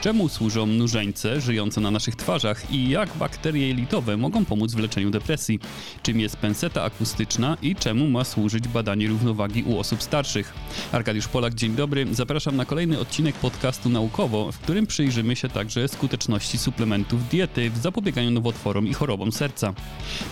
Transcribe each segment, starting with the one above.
Czemu służą nużeńce żyjące na naszych twarzach i jak bakterie jelitowe mogą pomóc w leczeniu depresji? Czym jest penseta akustyczna i czemu ma służyć badanie równowagi u osób starszych? Arkadiusz Polak, dzień dobry. Zapraszam na kolejny odcinek podcastu Naukowo, w którym przyjrzymy się także skuteczności suplementów diety w zapobieganiu nowotworom i chorobom serca.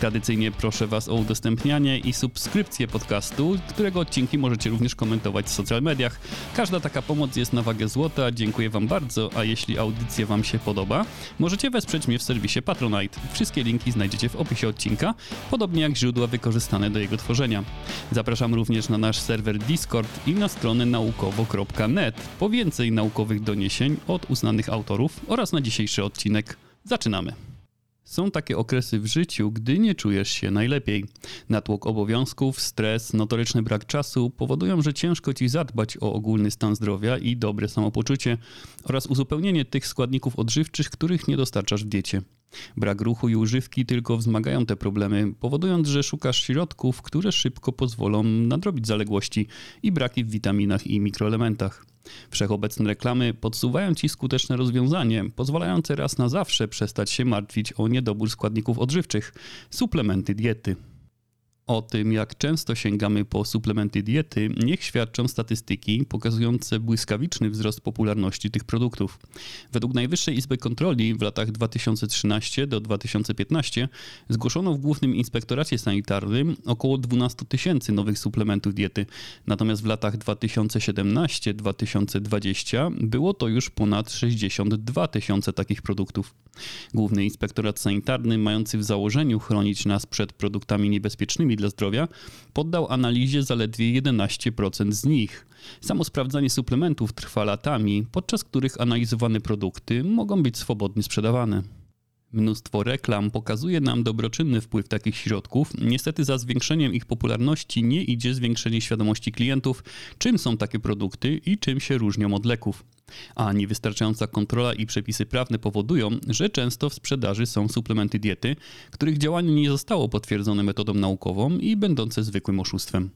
Tradycyjnie proszę Was o udostępnianie i subskrypcję podcastu, którego odcinki możecie również komentować w social mediach. Każda taka pomoc jest na wagę złota. Dziękuję Wam bardzo, a jeśli audycja Wam się podoba, możecie wesprzeć mnie w serwisie Patronite. Wszystkie linki znajdziecie w opisie odcinka, podobnie jak źródła wykorzystane do jego tworzenia. Zapraszam również na nasz serwer Discord i na stronę naukowo.net po więcej naukowych doniesień od uznanych autorów oraz na dzisiejszy odcinek. Zaczynamy! Są takie okresy w życiu, gdy nie czujesz się najlepiej. Natłok obowiązków, stres, notoryczny brak czasu powodują, że ciężko ci zadbać o ogólny stan zdrowia i dobre samopoczucie oraz uzupełnienie tych składników odżywczych, których nie dostarczasz w diecie. Brak ruchu i używki tylko wzmagają te problemy, powodując, że szukasz środków, które szybko pozwolą nadrobić zaległości i braki w witaminach i mikroelementach. Wszechobecne reklamy podsuwają ci skuteczne rozwiązanie, pozwalające raz na zawsze przestać się martwić o niedobór składników odżywczych suplementy diety. O tym, jak często sięgamy po suplementy diety, niech świadczą statystyki pokazujące błyskawiczny wzrost popularności tych produktów. Według Najwyższej Izby Kontroli w latach 2013 do 2015 zgłoszono w Głównym Inspektoracie Sanitarnym około 12 tysięcy nowych suplementów diety, natomiast w latach 2017-2020 było to już ponad 62 tysiące takich produktów. Główny Inspektorat Sanitarny, mający w założeniu chronić nas przed produktami niebezpiecznymi dla zdrowia, poddał analizie zaledwie 11% z nich. Samo sprawdzanie suplementów trwa latami, podczas których analizowane produkty mogą być swobodnie sprzedawane. Mnóstwo reklam pokazuje nam dobroczynny wpływ takich środków. Niestety za zwiększeniem ich popularności nie idzie zwiększenie świadomości klientów, czym są takie produkty i czym się różnią od leków. A niewystarczająca kontrola i przepisy prawne powodują, że często w sprzedaży są suplementy diety, których działanie nie zostało potwierdzone metodą naukową i będące zwykłym oszustwem.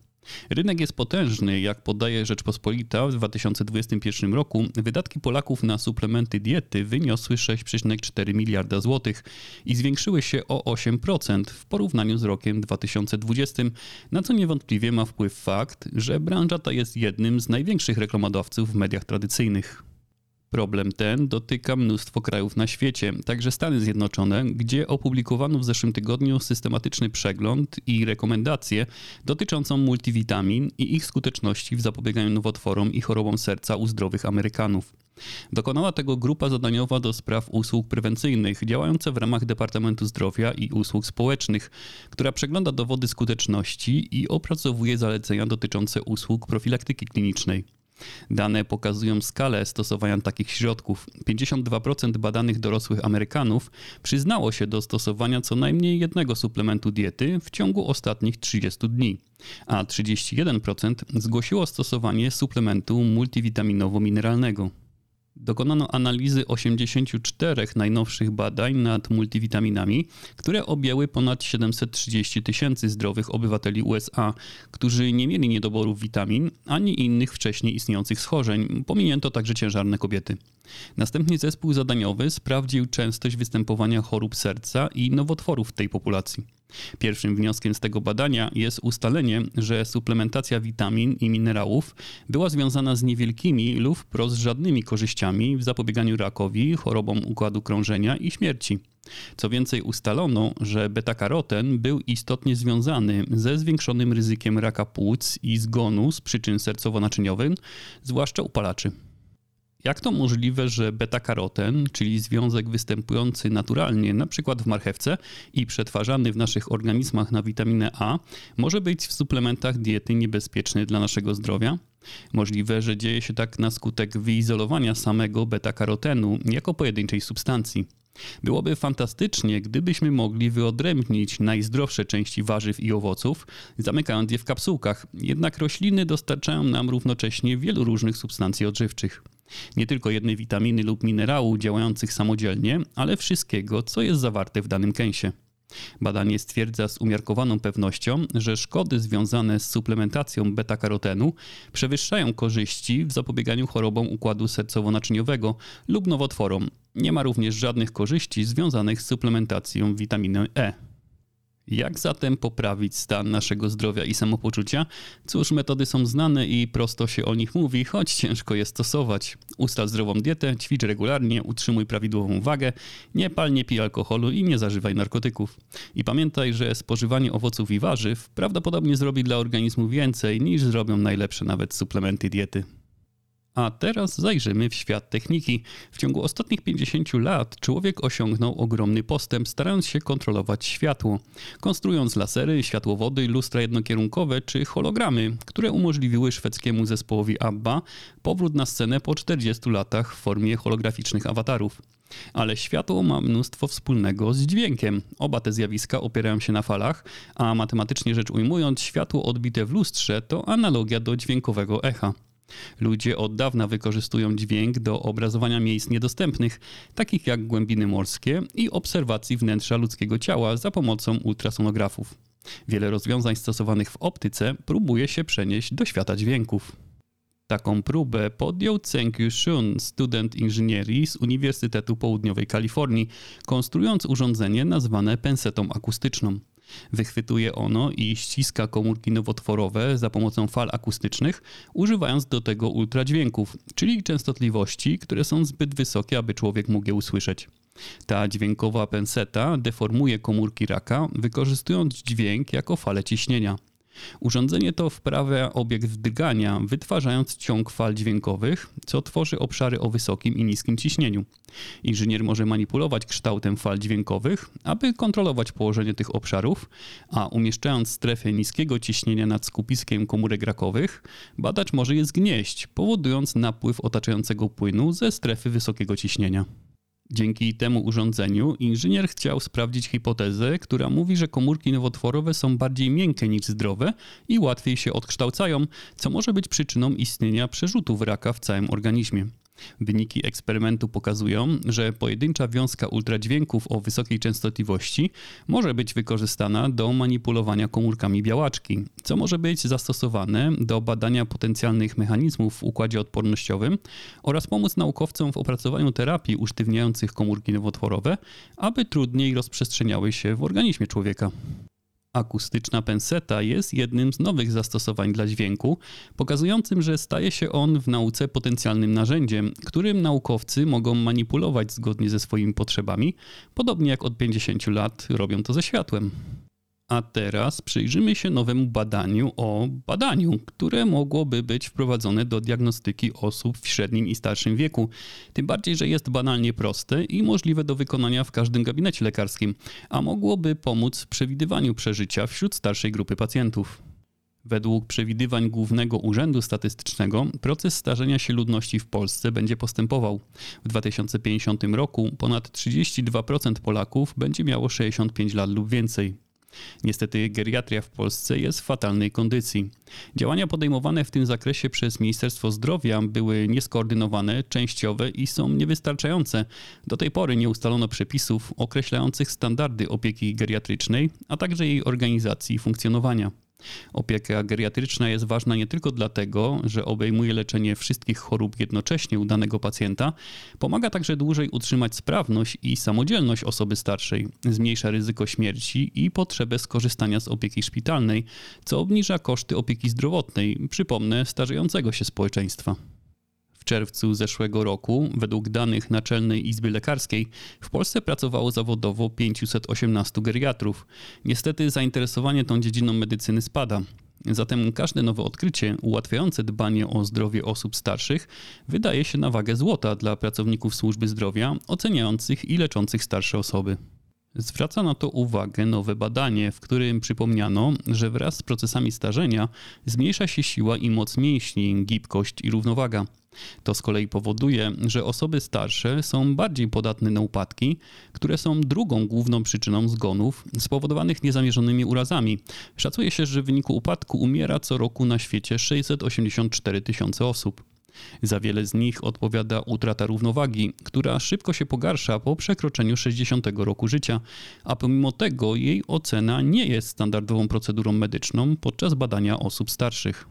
Rynek jest potężny, jak podaje Rzeczpospolita w 2021 roku. Wydatki Polaków na suplementy diety wyniosły 6,4 miliarda złotych i zwiększyły się o 8% w porównaniu z rokiem 2020, na co niewątpliwie ma wpływ fakt, że branża ta jest jednym z największych reklamodawców w mediach tradycyjnych. Problem ten dotyka mnóstwo krajów na świecie, także Stany Zjednoczone, gdzie opublikowano w zeszłym tygodniu systematyczny przegląd i rekomendacje dotyczącą multivitamin i ich skuteczności w zapobieganiu nowotworom i chorobom serca u zdrowych Amerykanów. Dokonała tego grupa zadaniowa do spraw usług prewencyjnych, działająca w ramach Departamentu Zdrowia i Usług Społecznych, która przegląda dowody skuteczności i opracowuje zalecenia dotyczące usług profilaktyki klinicznej. Dane pokazują skalę stosowania takich środków. 52% badanych dorosłych Amerykanów przyznało się do stosowania co najmniej jednego suplementu diety w ciągu ostatnich 30 dni, a 31% zgłosiło stosowanie suplementu multivitaminowo-mineralnego. Dokonano analizy 84 najnowszych badań nad multivitaminami, które objęły ponad 730 tysięcy zdrowych obywateli USA, którzy nie mieli niedoborów witamin ani innych wcześniej istniejących schorzeń. Pominięto także ciężarne kobiety. Następnie zespół zadaniowy sprawdził częstość występowania chorób serca i nowotworów w tej populacji. Pierwszym wnioskiem z tego badania jest ustalenie, że suplementacja witamin i minerałów była związana z niewielkimi lub wprost żadnymi korzyściami w zapobieganiu rakowi, chorobom układu krążenia i śmierci. Co więcej, ustalono, że beta-karoten był istotnie związany ze zwiększonym ryzykiem raka płuc i zgonu z przyczyn sercowo-naczyniowych, zwłaszcza upalaczy. Jak to możliwe, że beta-karoten, czyli związek występujący naturalnie np. w marchewce i przetwarzany w naszych organizmach na witaminę A, może być w suplementach diety niebezpieczny dla naszego zdrowia? Możliwe, że dzieje się tak na skutek wyizolowania samego beta-karotenu jako pojedynczej substancji. Byłoby fantastycznie, gdybyśmy mogli wyodrębnić najzdrowsze części warzyw i owoców, zamykając je w kapsułkach, jednak rośliny dostarczają nam równocześnie wielu różnych substancji odżywczych. Nie tylko jednej witaminy lub minerału działających samodzielnie, ale wszystkiego, co jest zawarte w danym kęsie. Badanie stwierdza z umiarkowaną pewnością, że szkody związane z suplementacją beta-karotenu przewyższają korzyści w zapobieganiu chorobom układu sercowo-naczyniowego lub nowotworom. Nie ma również żadnych korzyści związanych z suplementacją witaminy E. Jak zatem poprawić stan naszego zdrowia i samopoczucia? Cóż, metody są znane i prosto się o nich mówi, choć ciężko je stosować. Ustal zdrową dietę, ćwicz regularnie, utrzymuj prawidłową wagę, nie pal, nie pij alkoholu i nie zażywaj narkotyków. I pamiętaj, że spożywanie owoców i warzyw prawdopodobnie zrobi dla organizmu więcej niż zrobią najlepsze nawet suplementy diety. A teraz zajrzymy w świat techniki. W ciągu ostatnich 50 lat człowiek osiągnął ogromny postęp, starając się kontrolować światło, konstruując lasery, światłowody, lustra jednokierunkowe czy hologramy, które umożliwiły szwedzkiemu zespołowi ABBA powrót na scenę po 40 latach w formie holograficznych awatarów. Ale światło ma mnóstwo wspólnego z dźwiękiem. Oba te zjawiska opierają się na falach, a matematycznie rzecz ujmując, światło odbite w lustrze to analogia do dźwiękowego echa. Ludzie od dawna wykorzystują dźwięk do obrazowania miejsc niedostępnych, takich jak głębiny morskie i obserwacji wnętrza ludzkiego ciała za pomocą ultrasonografów. Wiele rozwiązań stosowanych w optyce próbuje się przenieść do świata dźwięków. Taką próbę podjął Zheng Shun, student inżynierii z Uniwersytetu Południowej Kalifornii, konstruując urządzenie nazwane pensetą akustyczną. Wychwytuje ono i ściska komórki nowotworowe za pomocą fal akustycznych, używając do tego ultradźwięków, czyli częstotliwości, które są zbyt wysokie, aby człowiek mógł je usłyszeć. Ta dźwiękowa penseta deformuje komórki raka, wykorzystując dźwięk jako falę ciśnienia. Urządzenie to wprawia obiekt wdygania, wytwarzając ciąg fal dźwiękowych, co tworzy obszary o wysokim i niskim ciśnieniu. Inżynier może manipulować kształtem fal dźwiękowych, aby kontrolować położenie tych obszarów, a umieszczając strefę niskiego ciśnienia nad skupiskiem komórek rakowych, badacz może je zgnieść, powodując napływ otaczającego płynu ze strefy wysokiego ciśnienia. Dzięki temu urządzeniu inżynier chciał sprawdzić hipotezę, która mówi, że komórki nowotworowe są bardziej miękkie niż zdrowe i łatwiej się odkształcają, co może być przyczyną istnienia przerzutów raka w całym organizmie. Wyniki eksperymentu pokazują, że pojedyncza wiązka ultradźwięków o wysokiej częstotliwości może być wykorzystana do manipulowania komórkami białaczki, co może być zastosowane do badania potencjalnych mechanizmów w układzie odpornościowym oraz pomóc naukowcom w opracowaniu terapii usztywniających komórki nowotworowe, aby trudniej rozprzestrzeniały się w organizmie człowieka. Akustyczna penseta jest jednym z nowych zastosowań dla dźwięku, pokazującym, że staje się on w nauce potencjalnym narzędziem, którym naukowcy mogą manipulować zgodnie ze swoimi potrzebami, podobnie jak od 50 lat robią to ze światłem. A teraz przyjrzymy się nowemu badaniu o badaniu, które mogłoby być wprowadzone do diagnostyki osób w średnim i starszym wieku. Tym bardziej, że jest banalnie proste i możliwe do wykonania w każdym gabinecie lekarskim, a mogłoby pomóc w przewidywaniu przeżycia wśród starszej grupy pacjentów. Według przewidywań Głównego Urzędu Statystycznego proces starzenia się ludności w Polsce będzie postępował. W 2050 roku ponad 32% Polaków będzie miało 65 lat lub więcej. Niestety geriatria w Polsce jest w fatalnej kondycji. Działania podejmowane w tym zakresie przez Ministerstwo Zdrowia były nieskoordynowane, częściowe i są niewystarczające. Do tej pory nie ustalono przepisów określających standardy opieki geriatrycznej, a także jej organizacji i funkcjonowania. Opieka geriatryczna jest ważna nie tylko dlatego, że obejmuje leczenie wszystkich chorób jednocześnie u danego pacjenta, pomaga także dłużej utrzymać sprawność i samodzielność osoby starszej, zmniejsza ryzyko śmierci i potrzebę skorzystania z opieki szpitalnej, co obniża koszty opieki zdrowotnej, przypomnę, starzejącego się społeczeństwa. W czerwcu zeszłego roku, według danych Naczelnej Izby Lekarskiej, w Polsce pracowało zawodowo 518 geriatrów. Niestety zainteresowanie tą dziedziną medycyny spada. Zatem każde nowe odkrycie ułatwiające dbanie o zdrowie osób starszych wydaje się na wagę złota dla pracowników służby zdrowia oceniających i leczących starsze osoby. Zwraca na to uwagę nowe badanie, w którym przypomniano, że wraz z procesami starzenia zmniejsza się siła i moc mięśni, gibkość i równowaga. To z kolei powoduje, że osoby starsze są bardziej podatne na upadki, które są drugą główną przyczyną zgonów spowodowanych niezamierzonymi urazami. Szacuje się, że w wyniku upadku umiera co roku na świecie 684 tysiące osób. Za wiele z nich odpowiada utrata równowagi, która szybko się pogarsza po przekroczeniu 60 roku życia, a pomimo tego jej ocena nie jest standardową procedurą medyczną podczas badania osób starszych.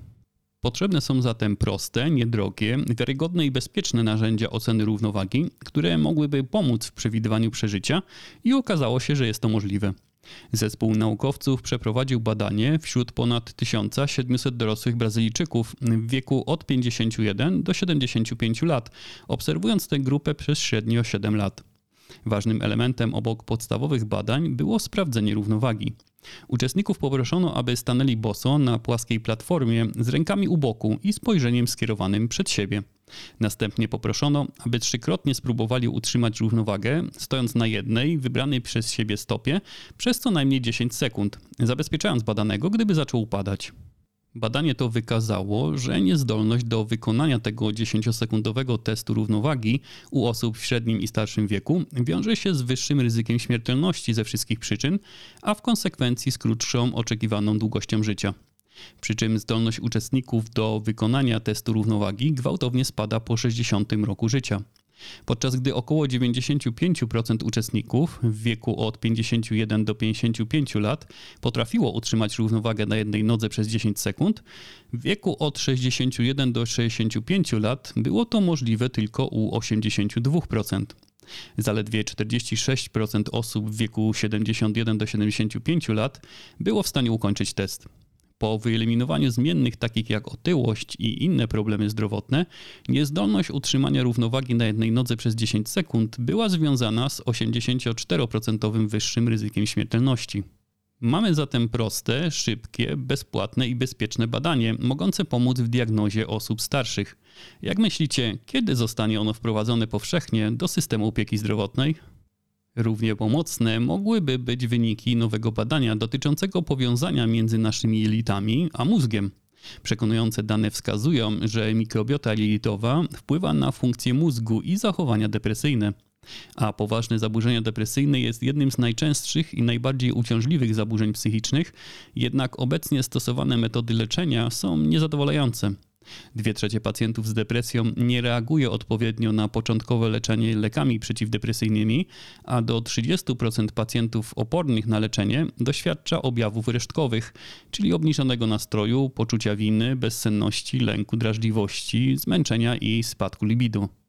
Potrzebne są zatem proste, niedrogie, wiarygodne i bezpieczne narzędzia oceny równowagi, które mogłyby pomóc w przewidywaniu przeżycia i okazało się, że jest to możliwe. Zespół naukowców przeprowadził badanie wśród ponad 1700 dorosłych Brazylijczyków w wieku od 51 do 75 lat, obserwując tę grupę przez średnio 7 lat. Ważnym elementem obok podstawowych badań było sprawdzenie równowagi. Uczestników poproszono, aby stanęli boso na płaskiej platformie z rękami u boku i spojrzeniem skierowanym przed siebie. Następnie poproszono, aby trzykrotnie spróbowali utrzymać równowagę, stojąc na jednej, wybranej przez siebie stopie, przez co najmniej 10 sekund, zabezpieczając badanego, gdyby zaczął upadać. Badanie to wykazało, że niezdolność do wykonania tego 10-sekundowego testu równowagi u osób w średnim i starszym wieku wiąże się z wyższym ryzykiem śmiertelności ze wszystkich przyczyn, a w konsekwencji z krótszą oczekiwaną długością życia. Przy czym zdolność uczestników do wykonania testu równowagi gwałtownie spada po 60 roku życia podczas gdy około 95% uczestników w wieku od 51 do 55 lat potrafiło utrzymać równowagę na jednej nodze przez 10 sekund, w wieku od 61 do 65 lat było to możliwe tylko u 82%. Zaledwie 46% osób w wieku 71 do 75 lat było w stanie ukończyć test. Po wyeliminowaniu zmiennych takich jak otyłość i inne problemy zdrowotne, niezdolność utrzymania równowagi na jednej nodze przez 10 sekund była związana z 84% wyższym ryzykiem śmiertelności. Mamy zatem proste, szybkie, bezpłatne i bezpieczne badanie, mogące pomóc w diagnozie osób starszych. Jak myślicie, kiedy zostanie ono wprowadzone powszechnie do systemu opieki zdrowotnej? Równie pomocne mogłyby być wyniki nowego badania dotyczącego powiązania między naszymi jelitami a mózgiem. Przekonujące dane wskazują, że mikrobiota jelitowa wpływa na funkcję mózgu i zachowania depresyjne. A poważne zaburzenia depresyjne jest jednym z najczęstszych i najbardziej uciążliwych zaburzeń psychicznych, jednak obecnie stosowane metody leczenia są niezadowalające. Dwie trzecie pacjentów z depresją nie reaguje odpowiednio na początkowe leczenie lekami przeciwdepresyjnymi, a do 30% pacjentów opornych na leczenie doświadcza objawów resztkowych, czyli obniżonego nastroju, poczucia winy, bezsenności, lęku, drażliwości, zmęczenia i spadku libidu.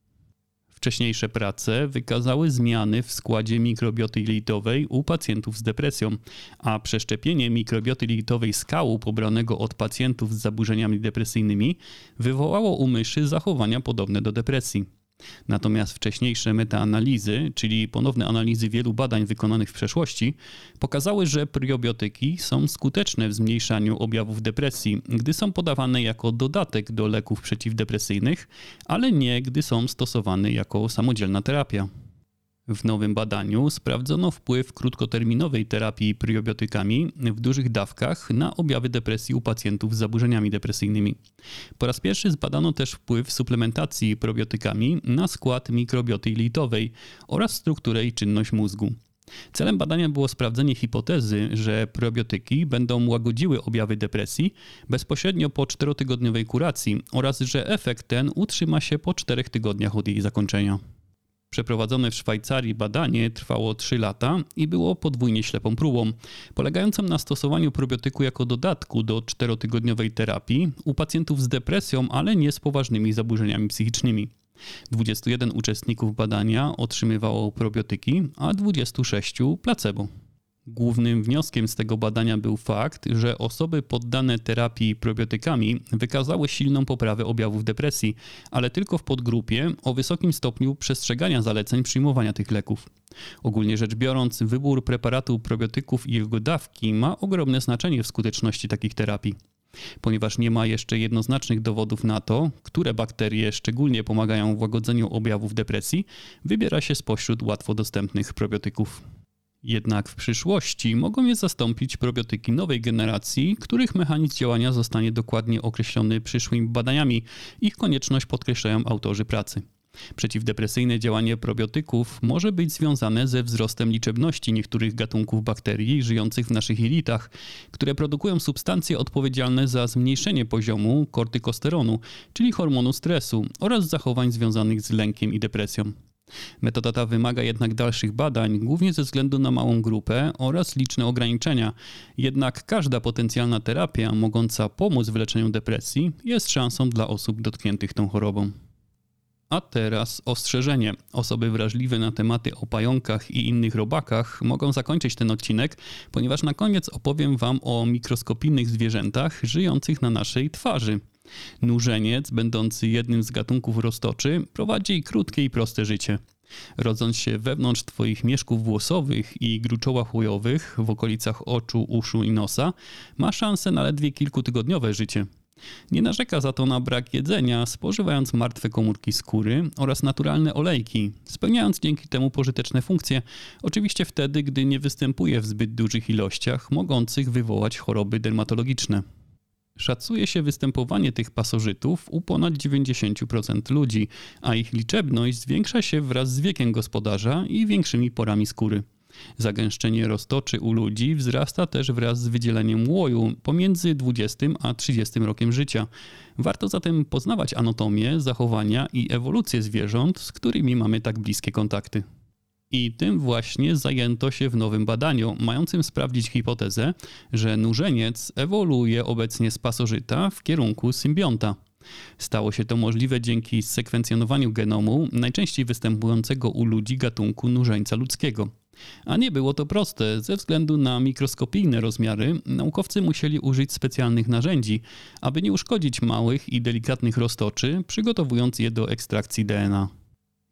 Wcześniejsze prace wykazały zmiany w składzie mikrobioty jelitowej u pacjentów z depresją, a przeszczepienie mikrobioty jelitowej skału pobranego od pacjentów z zaburzeniami depresyjnymi wywołało u myszy zachowania podobne do depresji. Natomiast wcześniejsze metaanalizy, czyli ponowne analizy wielu badań wykonanych w przeszłości, pokazały, że probiotyki są skuteczne w zmniejszaniu objawów depresji, gdy są podawane jako dodatek do leków przeciwdepresyjnych, ale nie gdy są stosowane jako samodzielna terapia. W nowym badaniu sprawdzono wpływ krótkoterminowej terapii probiotykami w dużych dawkach na objawy depresji u pacjentów z zaburzeniami depresyjnymi. Po raz pierwszy zbadano też wpływ suplementacji probiotykami na skład mikrobioty litowej oraz strukturę i czynność mózgu. Celem badania było sprawdzenie hipotezy, że probiotyki będą łagodziły objawy depresji bezpośrednio po czterotygodniowej kuracji oraz że efekt ten utrzyma się po czterech tygodniach od jej zakończenia. Przeprowadzone w Szwajcarii badanie trwało 3 lata i było podwójnie ślepą próbą, polegającą na stosowaniu probiotyku jako dodatku do czterotygodniowej terapii u pacjentów z depresją, ale nie z poważnymi zaburzeniami psychicznymi. 21 uczestników badania otrzymywało probiotyki, a 26 placebo. Głównym wnioskiem z tego badania był fakt, że osoby poddane terapii probiotykami wykazały silną poprawę objawów depresji, ale tylko w podgrupie o wysokim stopniu przestrzegania zaleceń przyjmowania tych leków. Ogólnie rzecz biorąc, wybór preparatu probiotyków i jego dawki ma ogromne znaczenie w skuteczności takich terapii. Ponieważ nie ma jeszcze jednoznacznych dowodów na to, które bakterie szczególnie pomagają w łagodzeniu objawów depresji, wybiera się spośród łatwo dostępnych probiotyków. Jednak w przyszłości mogą je zastąpić probiotyki nowej generacji, których mechanizm działania zostanie dokładnie określony przyszłymi badaniami. Ich konieczność podkreślają autorzy pracy. Przeciwdepresyjne działanie probiotyków może być związane ze wzrostem liczebności niektórych gatunków bakterii żyjących w naszych jelitach, które produkują substancje odpowiedzialne za zmniejszenie poziomu kortykosteronu, czyli hormonu stresu oraz zachowań związanych z lękiem i depresją. Metoda ta wymaga jednak dalszych badań, głównie ze względu na małą grupę oraz liczne ograniczenia. Jednak każda potencjalna terapia mogąca pomóc w leczeniu depresji jest szansą dla osób dotkniętych tą chorobą. A teraz ostrzeżenie. Osoby wrażliwe na tematy o pająkach i innych robakach mogą zakończyć ten odcinek, ponieważ na koniec opowiem Wam o mikroskopijnych zwierzętach żyjących na naszej twarzy. Nurzeniec, będący jednym z gatunków roztoczy, prowadzi krótkie i proste życie. Rodząc się wewnątrz Twoich mieszków włosowych i gruczołach chujowych w okolicach oczu, uszu i nosa, ma szansę na ledwie kilkutygodniowe życie. Nie narzeka za to na brak jedzenia, spożywając martwe komórki skóry oraz naturalne olejki, spełniając dzięki temu pożyteczne funkcje, oczywiście wtedy, gdy nie występuje w zbyt dużych ilościach, mogących wywołać choroby dermatologiczne. Szacuje się występowanie tych pasożytów u ponad 90% ludzi, a ich liczebność zwiększa się wraz z wiekiem gospodarza i większymi porami skóry. Zagęszczenie roztoczy u ludzi wzrasta też wraz z wydzieleniem łoju pomiędzy 20 a 30 rokiem życia. Warto zatem poznawać anatomię, zachowania i ewolucję zwierząt, z którymi mamy tak bliskie kontakty. I tym właśnie zajęto się w nowym badaniu, mającym sprawdzić hipotezę, że nurzeniec ewoluuje obecnie z pasożyta w kierunku symbionta. Stało się to możliwe dzięki sekwencjonowaniu genomu najczęściej występującego u ludzi gatunku nurzeńca ludzkiego. A nie było to proste. Ze względu na mikroskopijne rozmiary, naukowcy musieli użyć specjalnych narzędzi, aby nie uszkodzić małych i delikatnych roztoczy, przygotowując je do ekstrakcji DNA.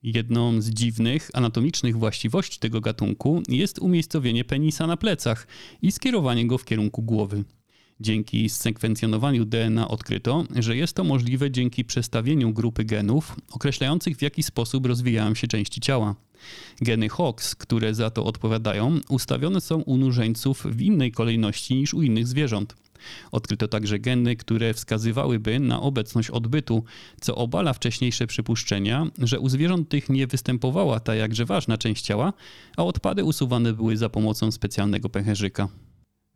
Jedną z dziwnych anatomicznych właściwości tego gatunku jest umiejscowienie penisa na plecach i skierowanie go w kierunku głowy. Dzięki sekwencjonowaniu DNA odkryto, że jest to możliwe dzięki przestawieniu grupy genów określających w jaki sposób rozwijają się części ciała. Geny HOX, które za to odpowiadają, ustawione są u nużeńców w innej kolejności niż u innych zwierząt. Odkryto także geny, które wskazywałyby na obecność odbytu, co obala wcześniejsze przypuszczenia, że u zwierząt tych nie występowała ta jakże ważna część ciała, a odpady usuwane były za pomocą specjalnego pęcherzyka.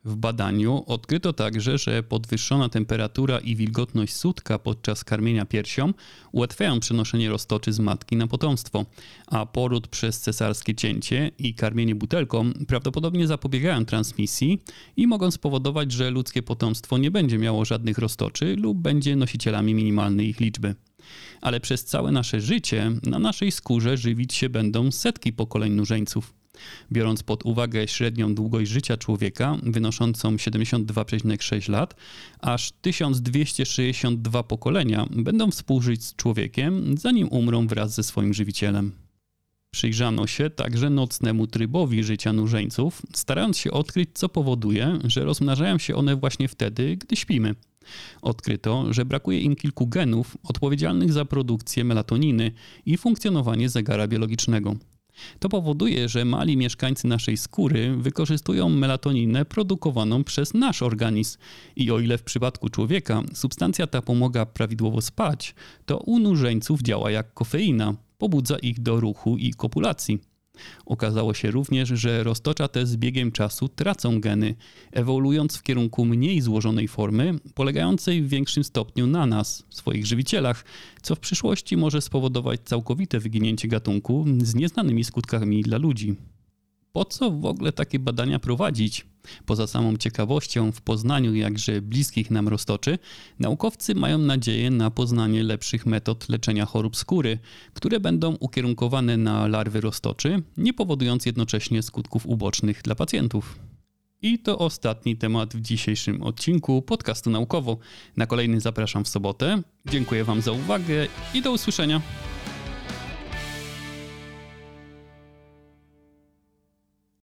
W badaniu odkryto także, że podwyższona temperatura i wilgotność sutka podczas karmienia piersią ułatwiają przenoszenie roztoczy z matki na potomstwo, a poród przez cesarskie cięcie i karmienie butelką prawdopodobnie zapobiegają transmisji i mogą spowodować, że ludzkie potomstwo nie będzie miało żadnych roztoczy lub będzie nosicielami minimalnej ich liczby ale przez całe nasze życie na naszej skórze żywić się będą setki pokoleń nużeńców. Biorąc pod uwagę średnią długość życia człowieka, wynoszącą 72,6 lat, aż 1262 pokolenia będą współżyć z człowiekiem, zanim umrą wraz ze swoim żywicielem. Przyjrzano się także nocnemu trybowi życia nużeńców, starając się odkryć, co powoduje, że rozmnażają się one właśnie wtedy, gdy śpimy. Odkryto, że brakuje im kilku genów odpowiedzialnych za produkcję melatoniny i funkcjonowanie zegara biologicznego. To powoduje, że mali mieszkańcy naszej skóry wykorzystują melatoninę produkowaną przez nasz organizm. I o ile w przypadku człowieka substancja ta pomaga prawidłowo spać, to u nużeńców działa jak kofeina, pobudza ich do ruchu i kopulacji. Okazało się również, że roztocza te z biegiem czasu tracą geny, ewoluując w kierunku mniej złożonej formy, polegającej w większym stopniu na nas, swoich żywicielach, co w przyszłości może spowodować całkowite wyginięcie gatunku z nieznanymi skutkami dla ludzi. Po co w ogóle takie badania prowadzić? Poza samą ciekawością w poznaniu jakże bliskich nam roztoczy, naukowcy mają nadzieję na poznanie lepszych metod leczenia chorób skóry, które będą ukierunkowane na larwy roztoczy, nie powodując jednocześnie skutków ubocznych dla pacjentów. I to ostatni temat w dzisiejszym odcinku podcastu naukowo. Na kolejny zapraszam w sobotę. Dziękuję Wam za uwagę i do usłyszenia.